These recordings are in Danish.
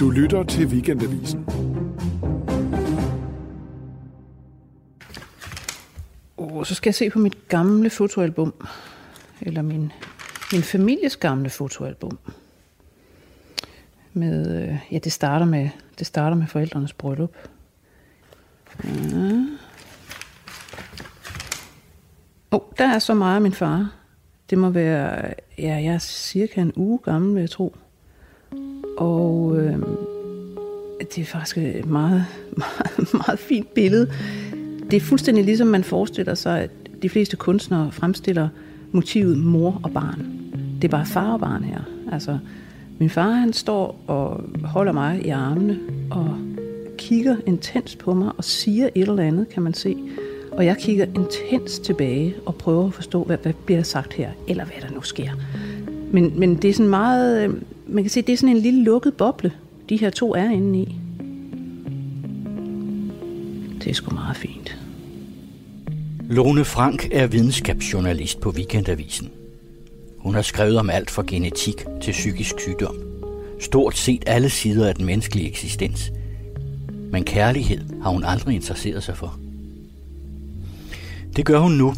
Du lytter til Weekendavisen. Oh, så skal jeg se på mit gamle fotoalbum. Eller min, min families gamle fotoalbum. Med, øh, ja, det starter med, det starter med forældrenes bryllup. Ja. Oh, der er så meget af min far. Det må være, ja, jeg er cirka en uge gammel, vil jeg tro. Og øh, det er faktisk et meget, meget, meget fint billede. Det er fuldstændig ligesom man forestiller sig, at de fleste kunstnere fremstiller motivet mor og barn. Det er bare far og barn her. Altså, min far han står og holder mig i armene og kigger intens på mig og siger et eller andet, kan man se. Og jeg kigger intens tilbage og prøver at forstå, hvad, hvad bliver der sagt her, eller hvad der nu sker. Men, men det er sådan meget, øhm, man kan se, det er sådan en lille lukket boble, de her to er inde i. Det er sgu meget fint. Lone Frank er videnskabsjournalist på Weekendavisen. Hun har skrevet om alt fra genetik til psykisk sygdom. Stort set alle sider af den menneskelige eksistens. Men kærlighed har hun aldrig interesseret sig for. Det gør hun nu,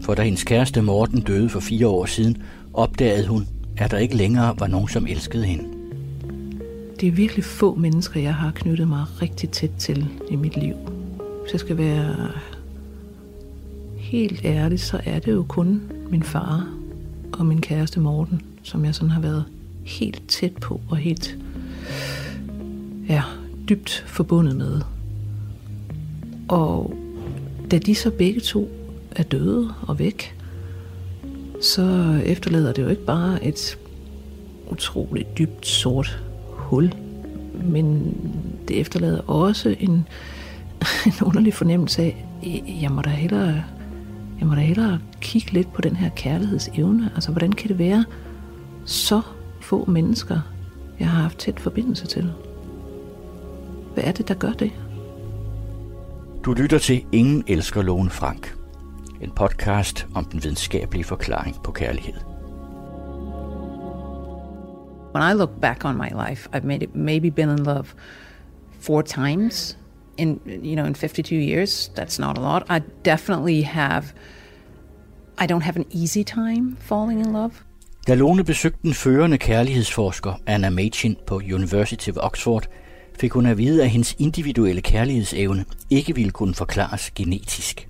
for da hendes kæreste Morten døde for fire år siden, opdagede hun, da der ikke længere var nogen, som elskede hende. Det er virkelig få mennesker, jeg har knyttet mig rigtig tæt til i mit liv. Hvis jeg skal være helt ærlig, så er det jo kun min far og min kæreste Morten, som jeg sådan har været helt tæt på og helt ja, dybt forbundet med. Og da de så begge to er døde og væk, så efterlader det jo ikke bare et utroligt dybt sort hul, men det efterlader også en, en underlig fornemmelse af, jeg må da hellere, jeg må da hellere kigge lidt på den her kærlighedsevne. Altså, hvordan kan det være så få mennesker, jeg har haft tæt forbindelse til? Hvad er det, der gør det? Du lytter til Ingen elsker Lone Frank. En podcast om den videnskabelige forklaring på kærlighed. When I look back on my life, I've made it, maybe been in love four times in you know in 52 years. That's not a lot. I definitely have. I don't have an easy time falling in love. Da Lone besøgte den førende kærlighedsforsker Anna Machin på University of Oxford, fik hun at vide, at hendes individuelle kærlighedsevne ikke ville kunne forklares genetisk.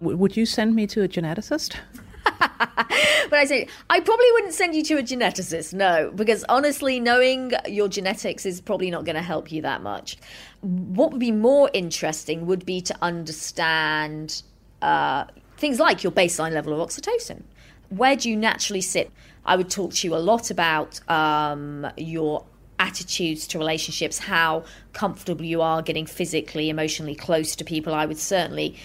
Would you send me to a geneticist? but I say, I probably wouldn't send you to a geneticist, no, because honestly, knowing your genetics is probably not going to help you that much. What would be more interesting would be to understand uh, things like your baseline level of oxytocin. Where do you naturally sit? I would talk to you a lot about um, your attitudes to relationships, how comfortable you are getting physically, emotionally close to people. I would certainly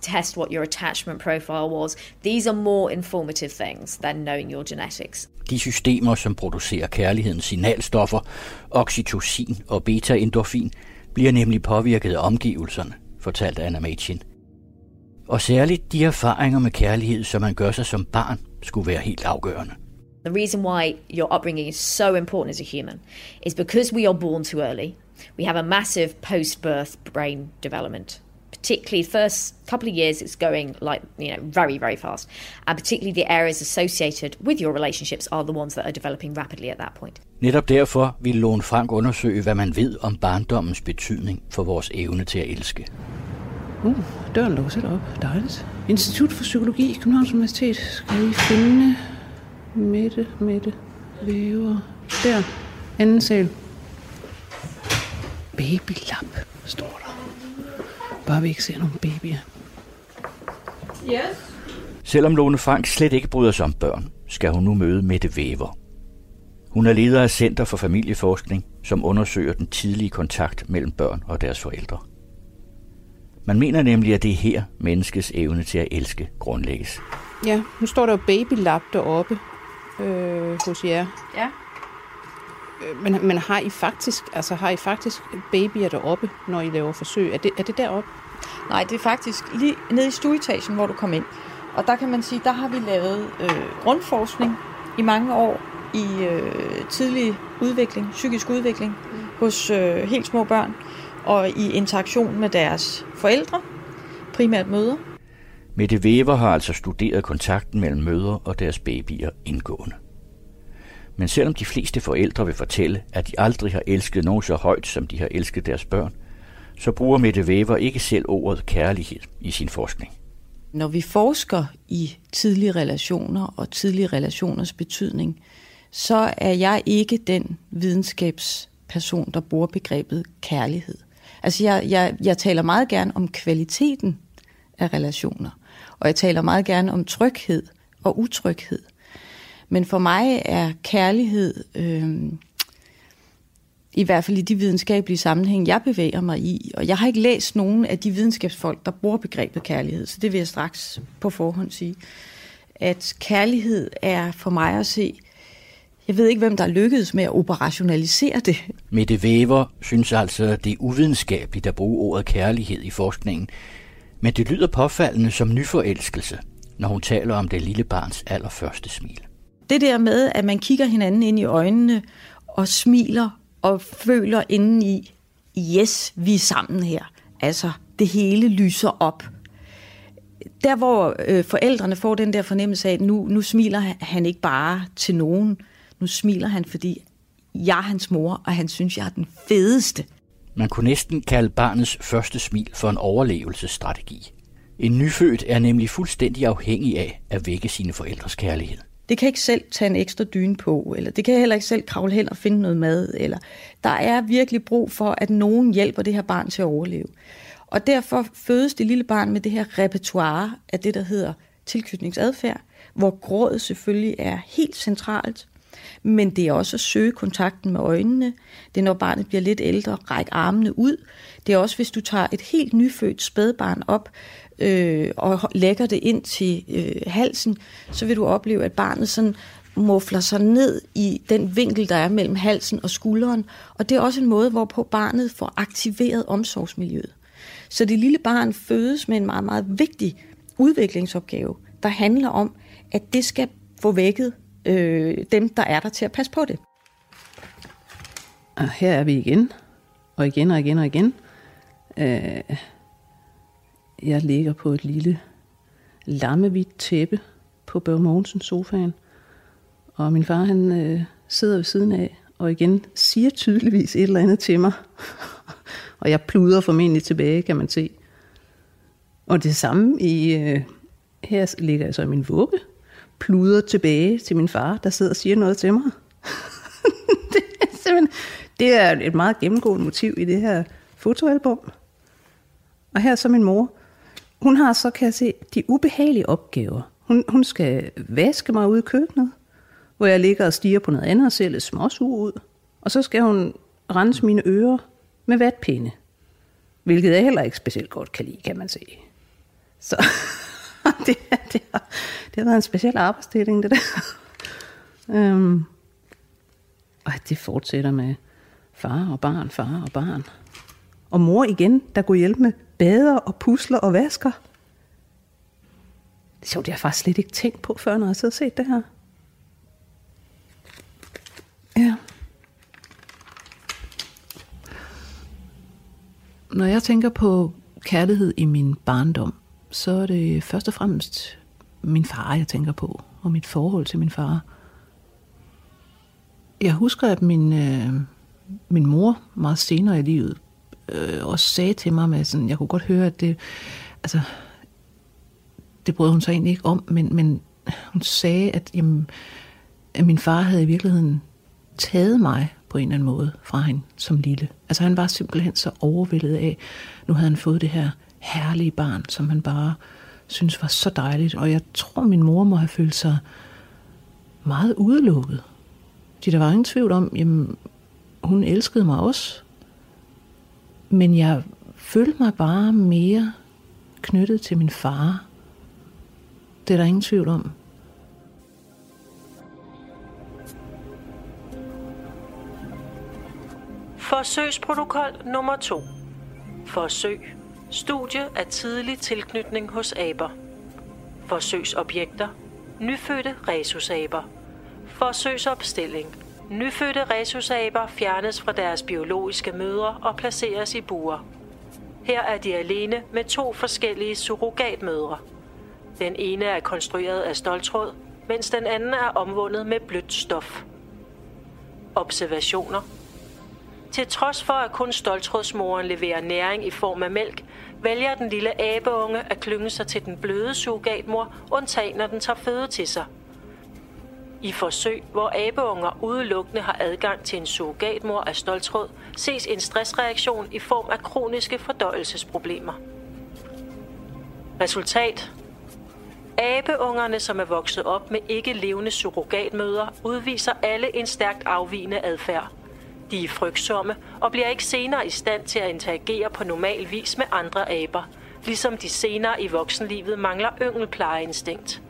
test what your attachment profile was. These are more informative things than knowing your genetics. De systemer, som producerer kærlighedens signalstoffer, oxytocin og beta-endorfin, bliver nemlig påvirket af omgivelserne, fortalte Anna Machin. Og særligt de erfaringer med kærlighed, som man gør sig som barn, skulle være helt afgørende. The reason why your upbringing is so important as a human is because we are born too early. We have a massive post birth brain development. Particularly, the first couple of years, it's going like, you know, very, very fast. And particularly the areas associated with your relationships are the ones that are developing rapidly at that point. Netop derfor vil Lone Frank undersøge, hvad man ved om barndommens betydning for vores evne til at elske. Uh, døren låser op. Dejligt. Institut for Psykologi, Københavns Universitet. Skal vi finde Mette, Mette, Væver. Der. Anden sal. Babylap, står. Bare vi ikke ser nogle babyer. Yes. Selvom Lone Frank slet ikke bryder sig om børn, skal hun nu møde Mette Væver. Hun er leder af Center for Familieforskning, som undersøger den tidlige kontakt mellem børn og deres forældre. Man mener nemlig, at det er her, menneskets evne til at elske grundlægges. Ja, nu står der jo babylap deroppe øh, hos jer. Ja. Men, men har I faktisk, altså har I faktisk babyer deroppe, når I laver forsøg? Er det, er det deroppe? Nej, det er faktisk lige nede i stueetagen, hvor du kom ind. Og der kan man sige, der har vi lavet øh, grundforskning i mange år i øh, tidlig udvikling, psykisk udvikling. Mm. hos øh, helt små børn og i interaktion med deres forældre, primært mødre. Mette Weber har altså studeret kontakten mellem mødre og deres babyer indgående. Men selvom de fleste forældre vil fortælle, at de aldrig har elsket nogen så højt, som de har elsket deres børn, så bruger Mette Weber ikke selv ordet kærlighed i sin forskning. Når vi forsker i tidlige relationer og tidlige relationers betydning, så er jeg ikke den videnskabsperson, der bruger begrebet kærlighed. Altså jeg, jeg, jeg taler meget gerne om kvaliteten af relationer, og jeg taler meget gerne om tryghed og utryghed. Men for mig er kærlighed, øh, i hvert fald i de videnskabelige sammenhæng, jeg bevæger mig i, og jeg har ikke læst nogen af de videnskabsfolk, der bruger begrebet kærlighed, så det vil jeg straks på forhånd sige, at kærlighed er for mig at se, jeg ved ikke, hvem der er lykkedes med at operationalisere det. Mette Væver synes altså, at det er uvidenskabeligt at bruge ordet kærlighed i forskningen, men det lyder påfaldende som nyforelskelse, når hun taler om det lille barns allerførste smil. Det der med, at man kigger hinanden ind i øjnene og smiler og føler indeni, yes, vi er sammen her. Altså, det hele lyser op. Der, hvor øh, forældrene får den der fornemmelse af, at nu, nu smiler han ikke bare til nogen, nu smiler han, fordi jeg er hans mor, og han synes, jeg er den fedeste. Man kunne næsten kalde barnets første smil for en overlevelsesstrategi. En nyfødt er nemlig fuldstændig afhængig af at vække sine forældres kærlighed. Det kan ikke selv tage en ekstra dyne på, eller det kan heller ikke selv kravle hen og finde noget mad. Eller der er virkelig brug for, at nogen hjælper det her barn til at overleve. Og derfor fødes det lille barn med det her repertoire af det, der hedder tilknytningsadfærd, hvor grådet selvfølgelig er helt centralt, men det er også at søge kontakten med øjnene. Det er, når barnet bliver lidt ældre, række armene ud. Det er også, hvis du tager et helt nyfødt spædbarn op, øh, og lægger det ind til øh, halsen, så vil du opleve, at barnet sådan mufler sig ned i den vinkel, der er mellem halsen og skulderen. Og det er også en måde, hvorpå barnet får aktiveret omsorgsmiljøet. Så det lille barn fødes med en meget, meget vigtig udviklingsopgave, der handler om, at det skal få vækket øh, dem, der er der til at passe på det. Og her er vi igen, og igen og igen og igen. Øh, jeg ligger på et lille lammehvidt tæppe på Børge Mogensens sofaen. Og min far han øh, sidder ved siden af, og igen siger tydeligvis et eller andet til mig. og jeg pluder formentlig tilbage, kan man se. Og det samme i, øh, her ligger jeg så i min vugge, pluder tilbage til min far, der sidder og siger noget til mig. det, er det er et meget gennemgående motiv i det her fotoalbum. Og her er så min mor, hun har så, kan jeg se, de ubehagelige opgaver. Hun, hun skal vaske mig ude i køkkenet, hvor jeg ligger og stiger på noget andet og ser lidt småsug ud. Og så skal hun rense mine ører med vatpinde. Hvilket jeg heller ikke specielt godt kan lide, kan man se. Så det, det, har, det har været en speciel arbejdsdeling, det der. øhm. og det fortsætter med far og barn, far og barn. Og mor igen, der går hjælpe med bader og pusler og vasker. Det er sjovt, det har jeg faktisk slet ikke tænkt på før, når jeg har set det her. Ja. Når jeg tænker på kærlighed i min barndom, så er det først og fremmest min far, jeg tænker på, og mit forhold til min far. Jeg husker, at min, øh, min mor meget senere i livet øh, også sagde til mig, med sådan, jeg kunne godt høre, at det, altså, det brød hun sig egentlig ikke om, men, men hun sagde, at, jamen, at min far havde i virkeligheden taget mig på en eller anden måde fra hende som lille. Altså han var simpelthen så overvældet af, nu havde han fået det her herlige barn, som han bare synes var så dejligt. Og jeg tror, min mor må have følt sig meget udelukket. Fordi der var ingen tvivl om, jamen, hun elskede mig også. Men jeg følte mig bare mere knyttet til min far. Det er der ingen tvivl om. Forsøgsprotokol nummer 2. Forsøg. Studie af tidlig tilknytning hos aber. Forsøgsobjekter. Nyfødte rhesusaber. Forsøgsopstilling. Nyfødte rhesusaber fjernes fra deres biologiske mødre og placeres i buer. Her er de alene med to forskellige surrogatmødre. Den ene er konstrueret af stoltråd, mens den anden er omvundet med blødt stof. Observationer Til trods for, at kun stoltrådsmoren leverer næring i form af mælk, vælger den lille abeunge at klynge sig til den bløde surrogatmor, undtagen når den tager føde til sig – i forsøg, hvor abeunger udelukkende har adgang til en surrogatmor af stoltråd, ses en stressreaktion i form af kroniske fordøjelsesproblemer. Resultat Abeungerne, som er vokset op med ikke levende surrogatmøder, udviser alle en stærkt afvigende adfærd. De er frygtsomme og bliver ikke senere i stand til at interagere på normal vis med andre aber, ligesom de senere i voksenlivet mangler yngelplejeinstinkt.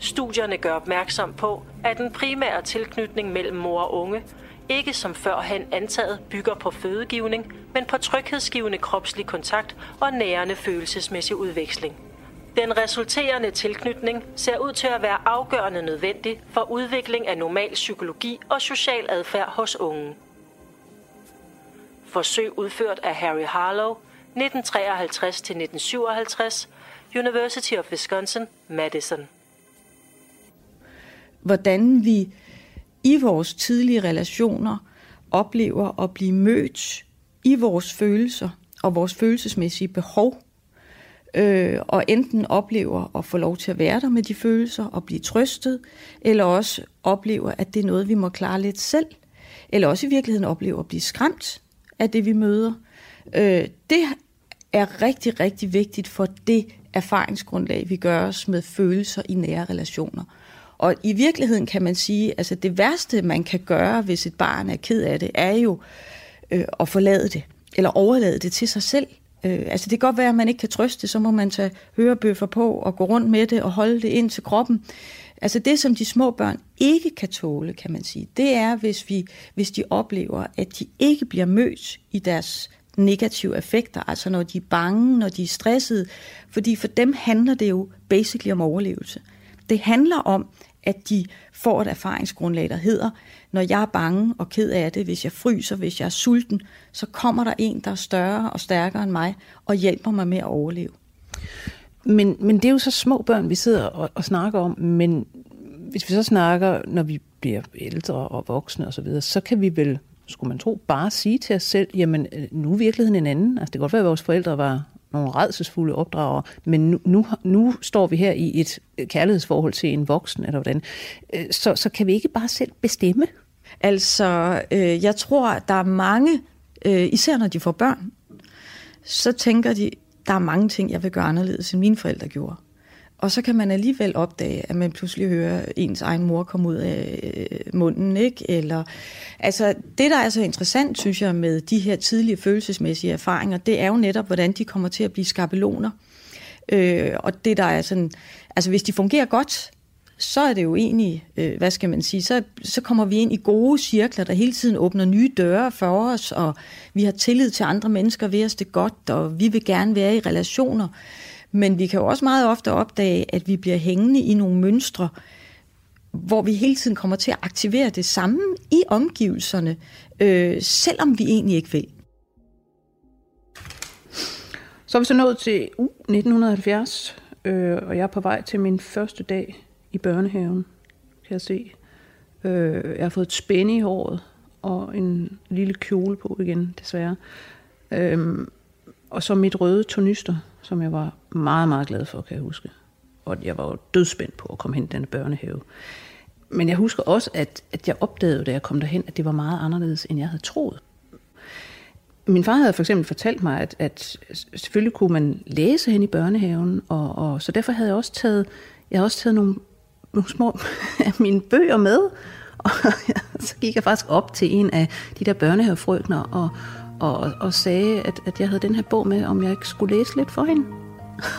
Studierne gør opmærksom på, at den primære tilknytning mellem mor og unge ikke som førhen antaget bygger på fødegivning, men på tryghedsgivende kropslig kontakt og nærende følelsesmæssig udveksling. Den resulterende tilknytning ser ud til at være afgørende nødvendig for udvikling af normal psykologi og social adfærd hos unge. Forsøg udført af Harry Harlow 1953-1957, University of Wisconsin, Madison hvordan vi i vores tidlige relationer oplever at blive mødt i vores følelser og vores følelsesmæssige behov, øh, og enten oplever at få lov til at være der med de følelser og blive trøstet, eller også oplever, at det er noget, vi må klare lidt selv, eller også i virkeligheden oplever at blive skræmt af det, vi møder. Øh, det er rigtig, rigtig vigtigt for det erfaringsgrundlag, vi gør os med følelser i nære relationer. Og i virkeligheden kan man sige, altså det værste, man kan gøre, hvis et barn er ked af det, er jo øh, at forlade det, eller overlade det til sig selv. Øh, altså det kan godt være, at man ikke kan trøste, så må man tage hørebøffer på og gå rundt med det og holde det ind til kroppen. Altså det, som de små børn ikke kan tåle, kan man sige, det er, hvis, vi, hvis de oplever, at de ikke bliver mødt i deres negative effekter, altså når de er bange, når de er stressede, fordi for dem handler det jo basically om overlevelse. Det handler om, at de får et erfaringsgrundlag, der hedder, når jeg er bange og ked af det, hvis jeg fryser, hvis jeg er sulten, så kommer der en, der er større og stærkere end mig, og hjælper mig med at overleve. Men, men det er jo så små børn, vi sidder og, og snakker om, men hvis vi så snakker, når vi bliver ældre og voksne osv., så, videre, så kan vi vel, skulle man tro, bare sige til os selv, jamen øh, nu er virkeligheden en anden. Altså det kan godt være, at vores forældre var nogle redselsfulde opdrager, men nu, nu, nu står vi her i et kærlighedsforhold til en voksen, eller hvordan. Øh, så, så kan vi ikke bare selv bestemme? Altså, øh, jeg tror, der er mange, øh, især når de får børn, så tænker de, der er mange ting, jeg vil gøre anderledes, end mine forældre gjorde. Og så kan man alligevel opdage, at man pludselig hører ens egen mor komme ud af øh, munden, ikke? Eller, altså, det, der er så interessant, synes jeg, med de her tidlige følelsesmæssige erfaringer, det er jo netop, hvordan de kommer til at blive skabeloner. Øh, og det, der er sådan, altså hvis de fungerer godt, så er det jo egentlig, øh, hvad skal man sige, så, så kommer vi ind i gode cirkler, der hele tiden åbner nye døre for os, og vi har tillid til andre mennesker ved os det godt, og vi vil gerne være i relationer. Men vi kan jo også meget ofte opdage, at vi bliver hængende i nogle mønstre, hvor vi hele tiden kommer til at aktivere det samme i omgivelserne, øh, selvom vi egentlig ikke vil. Så er vi så nået til U 1970, øh, og jeg er på vej til min første dag i børnehaven, kan jeg se. Øh, jeg har fået et spænde i håret, og en lille kjole på igen, desværre. Øh, og så mit røde tornyster, som jeg var meget, meget glad for, kan jeg huske. Og jeg var jo dødspændt på at komme hen i den børnehave. Men jeg husker også, at, at jeg opdagede, da jeg kom derhen, at det var meget anderledes, end jeg havde troet. Min far havde for eksempel fortalt mig, at, at selvfølgelig kunne man læse hen i børnehaven, og, og så derfor havde jeg også taget, jeg havde også taget nogle, nogle små af mine bøger med, og så gik jeg faktisk op til en af de der børnehavefrøkner og, og, og sagde, at, at jeg havde den her bog med, om jeg ikke skulle læse lidt for hende.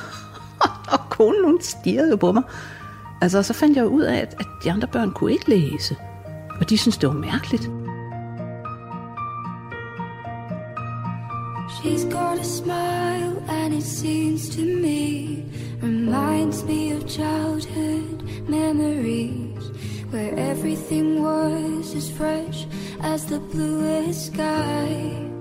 og konen, hun stirrede jo på mig. Altså, så fandt jeg jo ud af, at, at de andre børn kunne ikke læse. Og de synes det var mærkeligt. She's got a smile and it seems to me Reminds me of childhood memories where everything was as fresh as the bluest sky.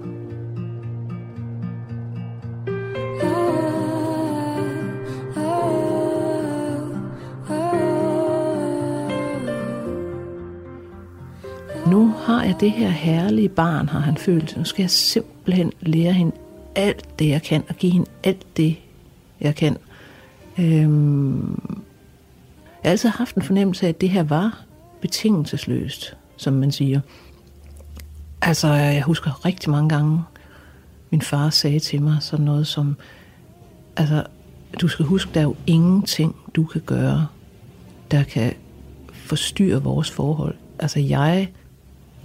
Jeg det her herlige barn, har han følt. Nu skal jeg simpelthen lære hende alt det, jeg kan, og give hende alt det, jeg kan. Øhm, jeg har altid haft en fornemmelse af, at det her var betingelsesløst, som man siger. Altså, jeg husker rigtig mange gange, min far sagde til mig sådan noget som, altså, du skal huske, der er jo ingenting, du kan gøre, der kan forstyrre vores forhold. Altså, jeg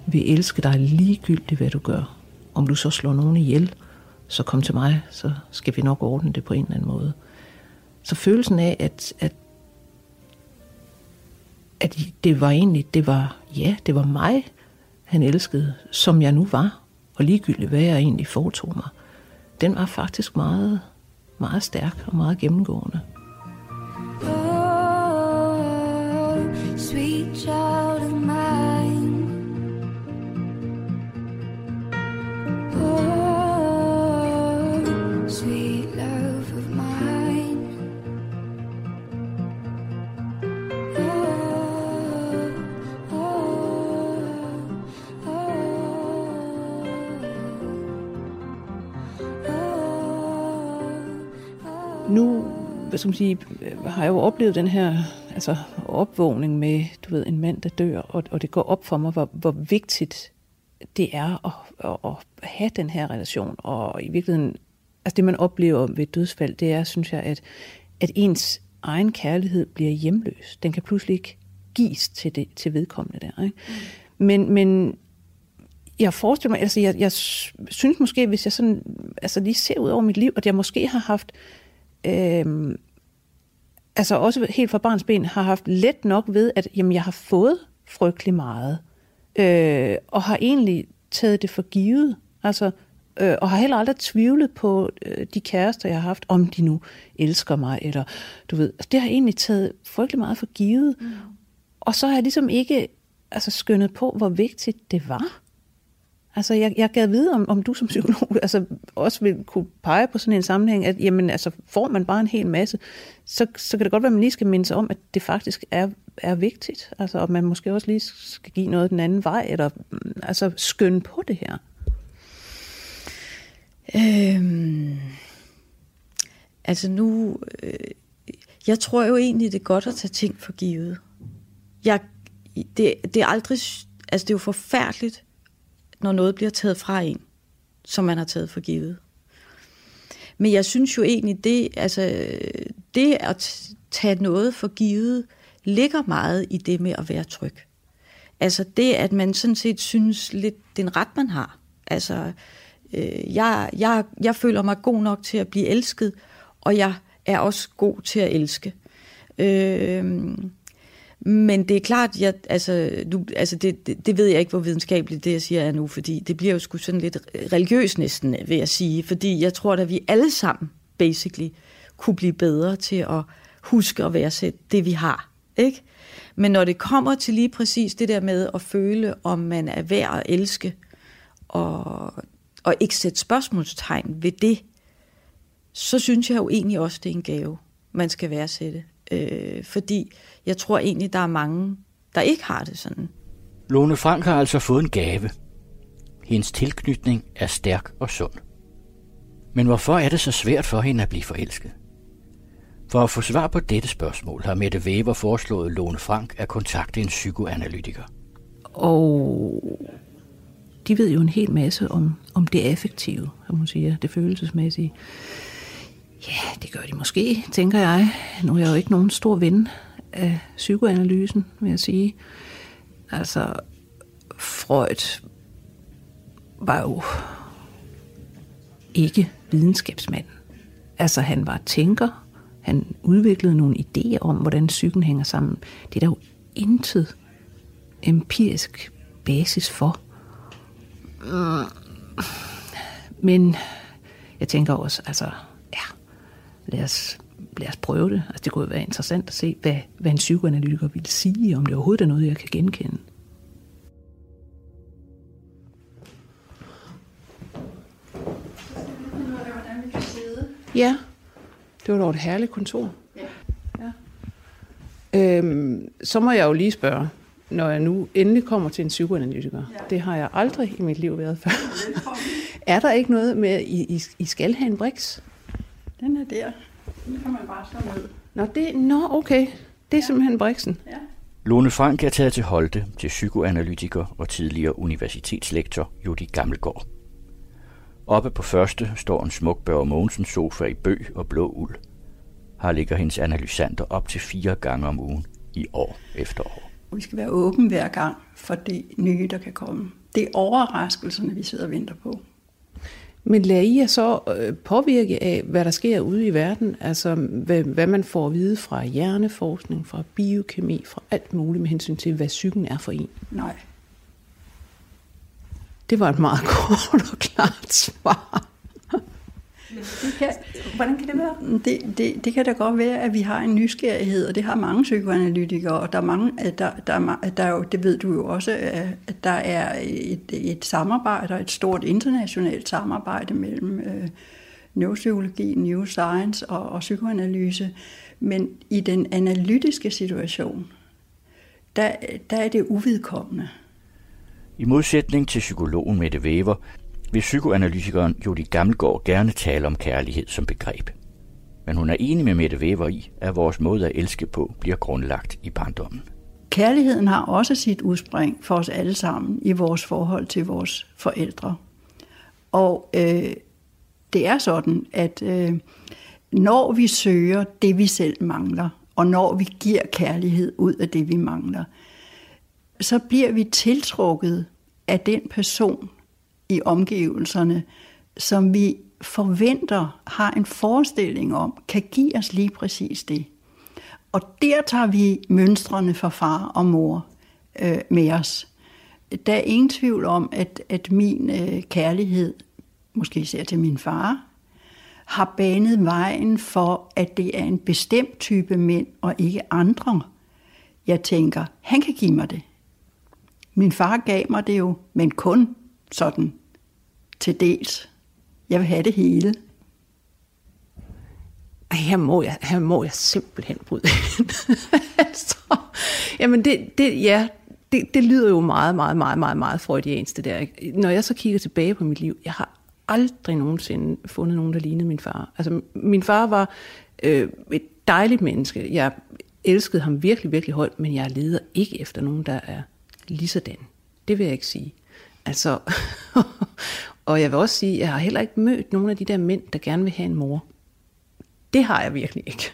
vil elske dig ligegyldigt, hvad du gør. Om du så slår nogen ihjel, så kom til mig, så skal vi nok ordne det på en eller anden måde. Så følelsen af, at, at, at det var egentlig, det var, ja, det var mig, han elskede, som jeg nu var, og ligegyldigt hvad jeg egentlig foretog mig, den var faktisk meget, meget stærk og meget gennemgående. Oh, sweet child of mine. Man sige, har jeg jo oplevet den her altså, opvågning med du ved, en mand, der dør, og, og det går op for mig, hvor, hvor vigtigt det er at, at, at have den her relation. Og i virkeligheden, altså det man oplever ved dødsfald, det er, synes jeg, at, at ens egen kærlighed bliver hjemløs. Den kan pludselig ikke gives til, det, til vedkommende der. Ikke? Mm. Men, men jeg forestiller mig, altså jeg, jeg synes måske, hvis jeg sådan, altså lige ser ud over mit liv, at jeg måske har haft, øh, altså også helt fra barns ben, har haft let nok ved, at jamen, jeg har fået frygtelig meget, øh, og har egentlig taget det for givet, altså, øh, og har heller aldrig tvivlet på øh, de kærester, jeg har haft, om de nu elsker mig, eller du ved, altså, det har jeg egentlig taget frygtelig meget for givet, mm. og så har jeg ligesom ikke altså, skønnet på, hvor vigtigt det var. Altså, jeg, jeg gad vide, om, om du som psykolog altså, også vil kunne pege på sådan en sammenhæng, at jamen, altså, får man bare en hel masse, så, så kan det godt være, at man lige skal minde sig om, at det faktisk er, er vigtigt. Altså, og man måske også lige skal give noget den anden vej, eller mm, altså, skønne på det her. Øhm, altså nu, øh, jeg tror jo egentlig, det er godt at tage ting for givet. Jeg, det, det er aldrig, altså det er jo forfærdeligt, når noget bliver taget fra en, som man har taget for givet. Men jeg synes jo egentlig, det, altså, det at tage noget for givet, ligger meget i det med at være tryg. Altså det, at man sådan set synes lidt, den ret, man har. Altså, øh, jeg, jeg, jeg føler mig god nok til at blive elsket, og jeg er også god til at elske. Øh, men det er klart, jeg, altså, du, altså det, det, det ved jeg ikke, hvor videnskabeligt det, jeg siger, er nu, fordi det bliver jo sgu sådan lidt religiøst næsten, vil jeg sige. Fordi jeg tror, at vi alle sammen, basically, kunne blive bedre til at huske at værdsætte det, vi har. Ikke? Men når det kommer til lige præcis det der med at føle, om man er værd at elske, og, og ikke sætte spørgsmålstegn ved det, så synes jeg jo egentlig også, det er en gave, man skal værdsætte. Øh, fordi jeg tror egentlig, der er mange, der ikke har det sådan. Lone Frank har altså fået en gave. Hendes tilknytning er stærk og sund. Men hvorfor er det så svært for hende at blive forelsket? For at få svar på dette spørgsmål har Mette Weber foreslået Lone Frank at kontakte en psykoanalytiker. Og de ved jo en hel masse om, om det affektive, som hun siger, det følelsesmæssige. Ja, det gør de måske, tænker jeg. Nu er jeg jo ikke nogen stor ven af psykoanalysen, vil jeg sige. Altså, Freud var jo ikke videnskabsmand. Altså, han var tænker, han udviklede nogle idéer om, hvordan psyken hænger sammen. Det er der jo intet empirisk basis for. Mm. Men jeg tænker også, altså, lad os lad os prøve det. Altså, det kunne være interessant at se, hvad, hvad en psykoanalytiker ville sige, om det overhovedet er noget, jeg kan genkende. Ja, det var dog et herligt kontor. Ja. ja. Øhm, så må jeg jo lige spørge, når jeg nu endelig kommer til en psykoanalytiker. Ja. Det har jeg aldrig i mit liv været før. er der ikke noget med, at I, I, I skal have en briks? Den er der. Den kan man bare slå ned. Nå, det, nå okay. Det er ja. simpelthen briksen. Ja. Lone Frank er taget til Holte til psykoanalytiker og tidligere universitetslektor Judy Gammelgaard. Oppe på første står en smuk Børge Mogensen sofa i bøg og blå uld. Her ligger hendes analysanter op til fire gange om ugen i år efter år. Vi skal være åben hver gang for det nye, der kan komme. Det er overraskelserne, vi sidder og venter på. Men lader I jer så øh, påvirke af, hvad der sker ude i verden? Altså, hvad, hvad man får at vide fra hjerneforskning, fra biokemi, fra alt muligt med hensyn til, hvad psyken er for en? Nej. Det var et meget kort og klart svar. Det kan, hvordan kan det være? Det, det, det kan da godt være, at vi har en nysgerrighed, og det har mange psykoanalytikere, og der er mange, der, der, der er jo, det ved du jo også, at der er et, et samarbejde, et stort internationalt samarbejde mellem øh, neuropsykologi, neuroscience og, og psykoanalyse. Men i den analytiske situation, der, der er det uvidkommende. I modsætning til psykologen Mette Wever, vil psykoanalytikeren Judy Gammelgaard gerne tale om kærlighed som begreb. Men hun er enig med Mette Weber i, at vores måde at elske på bliver grundlagt i barndommen. Kærligheden har også sit udspring for os alle sammen i vores forhold til vores forældre. Og øh, det er sådan, at øh, når vi søger det, vi selv mangler, og når vi giver kærlighed ud af det, vi mangler, så bliver vi tiltrukket af den person, i omgivelserne, som vi forventer har en forestilling om, kan give os lige præcis det. Og der tager vi mønstrene fra far og mor øh, med os. Der er ingen tvivl om, at, at min øh, kærlighed, måske især til min far, har banet vejen for, at det er en bestemt type mænd og ikke andre. Jeg tænker, han kan give mig det. Min far gav mig det jo, men kun sådan til dels. Jeg vil have det hele. Her må jeg, her må jeg simpelthen bryde altså, jamen det, det, ja, det, det lyder jo meget, meget, meget, meget, meget freudiansk det der. Ikke? Når jeg så kigger tilbage på mit liv, jeg har aldrig nogensinde fundet nogen, der lignede min far. Altså, min far var øh, et dejligt menneske. Jeg elskede ham virkelig, virkelig højt, men jeg leder ikke efter nogen, der er lige sådan. Det vil jeg ikke sige. Altså, Og jeg vil også sige, at jeg har heller ikke mødt nogen af de der mænd, der gerne vil have en mor. Det har jeg virkelig ikke.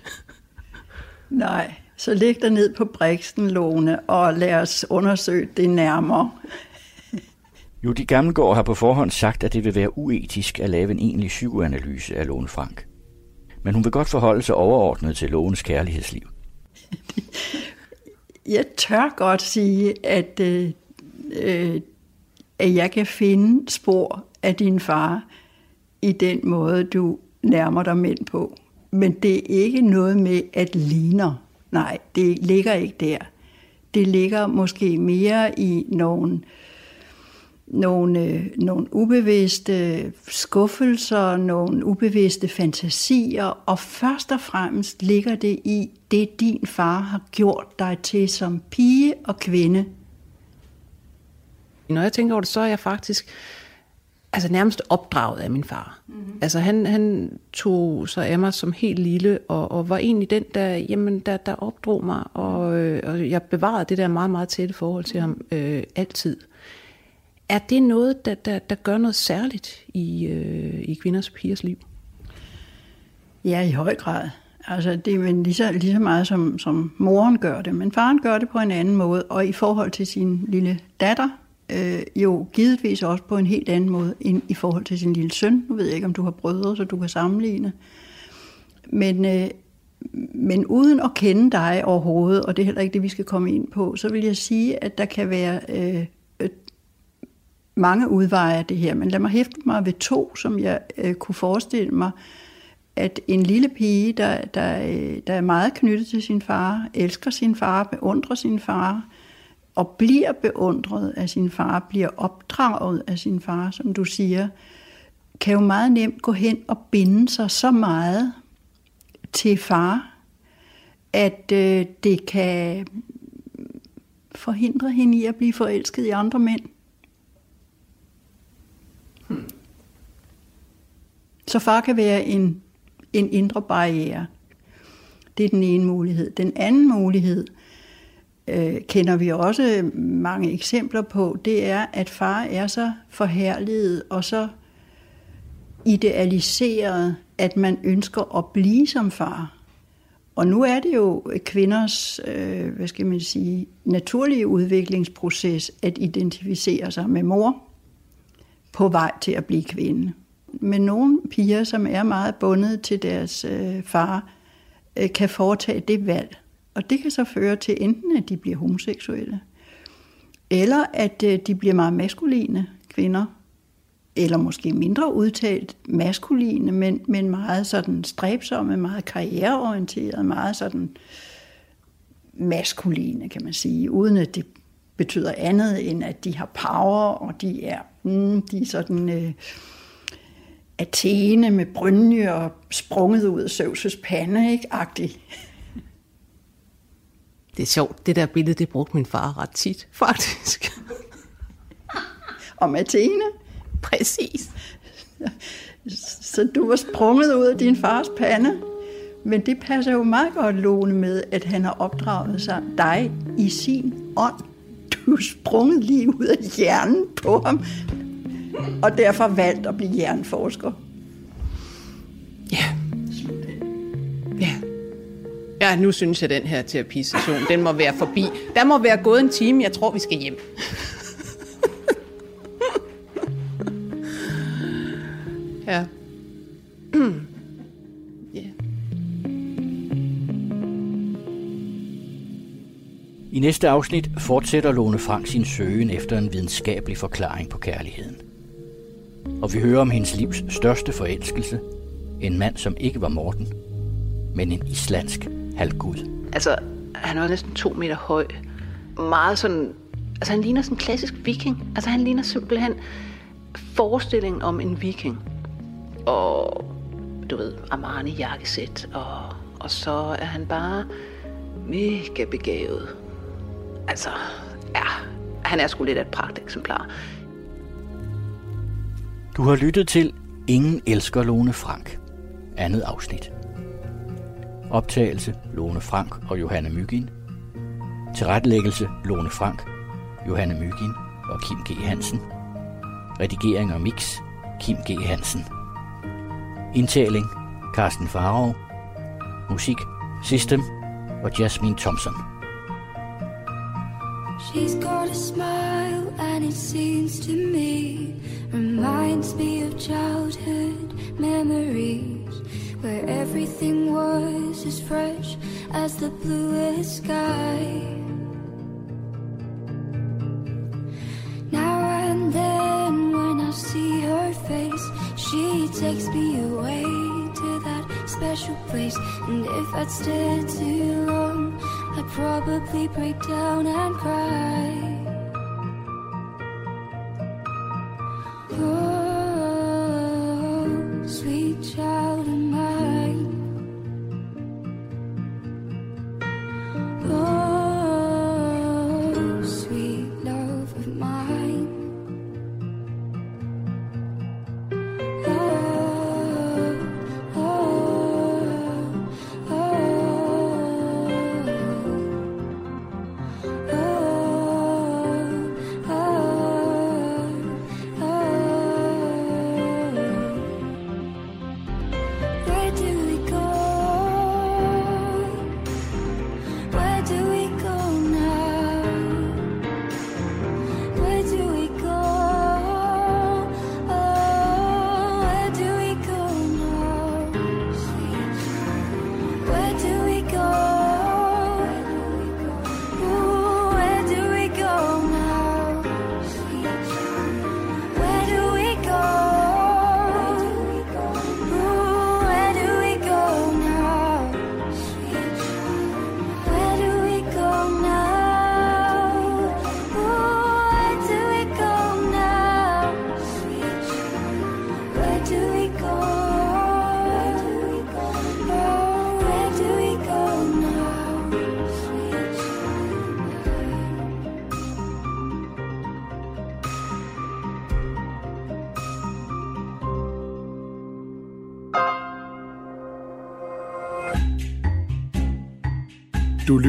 Nej, så læg dig ned på Brixen, Lone, og lad os undersøge det nærmere. Judy Gammelgaard har på forhånd sagt, at det vil være uetisk at lave en egentlig psykoanalyse af Lone Frank. Men hun vil godt forholde sig overordnet til Lones kærlighedsliv. Jeg tør godt sige, at, øh, øh at jeg kan finde spor af din far i den måde, du nærmer dig mænd på. Men det er ikke noget med at ligner. Nej, det ligger ikke der. Det ligger måske mere i nogle, nogle, øh, nogle ubevidste skuffelser, nogle ubevidste fantasier, og først og fremmest ligger det i det, din far har gjort dig til som pige og kvinde. Når jeg tænker over det, så er jeg faktisk altså nærmest opdraget af min far. Mm-hmm. Altså han, han tog sig af mig som helt lille, og, og var egentlig den, der, jamen, der, der opdrog mig, og, øh, og jeg bevarede det der meget, meget tætte forhold til ham øh, altid. Er det noget, der, der, der gør noget særligt i, øh, i kvinders og pigers liv? Ja, i høj grad. Altså, det er lige så, lige så meget, som, som moren gør det, men faren gør det på en anden måde, og i forhold til sin lille datter, øh, jo givetvis også på en helt anden måde end i forhold til sin lille søn. Nu ved jeg ikke, om du har brødre, så du kan sammenligne. Men, øh, men uden at kende dig overhovedet, og det er heller ikke det, vi skal komme ind på, så vil jeg sige, at der kan være øh, øh, mange udveje af det her. Men lad mig hæfte mig ved to, som jeg øh, kunne forestille mig at en lille pige, der, der, øh, der er meget knyttet til sin far, elsker sin far, beundrer sin far, og bliver beundret af sin far, bliver opdraget af sin far, som du siger, kan jo meget nemt gå hen og binde sig så meget til far, at øh, det kan forhindre hende i at blive forelsket i andre mænd. Hmm. Så far kan være en, en indre barriere. Det er den ene mulighed. Den anden mulighed øh, kender vi også mange eksempler på, det er, at far er så forherliget og så idealiseret, at man ønsker at blive som far. Og nu er det jo kvinders, øh, hvad skal man sige, naturlige udviklingsproces at identificere sig med mor på vej til at blive kvinde. Men nogle piger, som er meget bundet til deres øh, far, øh, kan foretage det valg. Og det kan så føre til enten, at de bliver homoseksuelle, eller at øh, de bliver meget maskuline kvinder, eller måske mindre udtalt maskuline, men, men meget sådan stræbsomme, meget karriereorienterede, meget sådan maskuline, kan man sige, uden at det betyder andet end, at de har power, og de er, mm, de er sådan øh, Athene med brynje og sprunget ud af Søvses pande, ikke? Agtig. Det er sjovt, det der billede, det brugte min far ret tit, faktisk. Om Athene? Præcis. Så du var sprunget ud af din fars pande. Men det passer jo meget godt, Lone, med, at han har opdraget sig dig i sin ånd. Du er sprunget lige ud af hjernen på ham, og derfor valgt at blive hjerneforsker. Ja, nu synes jeg, at den her terapisession, den må være forbi. Der må være gået en time. Jeg tror, vi skal hjem. ja. I næste afsnit fortsætter Lone Frank sin søgen efter en videnskabelig forklaring på kærligheden. Og vi hører om hendes livs største forelskelse, en mand, som ikke var Morten, men en islandsk halvgud. Altså, han var næsten to meter høj. Meget sådan... Altså, han ligner sådan en klassisk viking. Altså, han ligner simpelthen forestillingen om en viking. Og, du ved, Armani jakkesæt. Og, og så er han bare mega begavet. Altså, ja, han er sgu lidt af et pragteksemplar. Du har lyttet til Ingen elsker Lone Frank. Andet afsnit. Optagelse Lone Frank og Johanne Mygin. Tilrettelæggelse Lone Frank, Johanne Mygin og Kim G. Hansen. Redigering og mix Kim G. Hansen. Indtaling Carsten Farov. Musik System og Jasmine Thompson. She's got a smile and it seems to me reminds me of childhood memories where everything was as fresh as the bluest sky. Now and then when I see her face, she takes me away to that special place. And if I'd stayed too long, I'd probably break down and cry.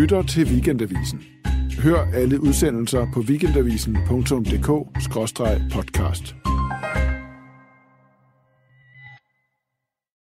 Lytter til Weekendavisen. Hør alle udsendelser på weekendavisen.dk-podcast.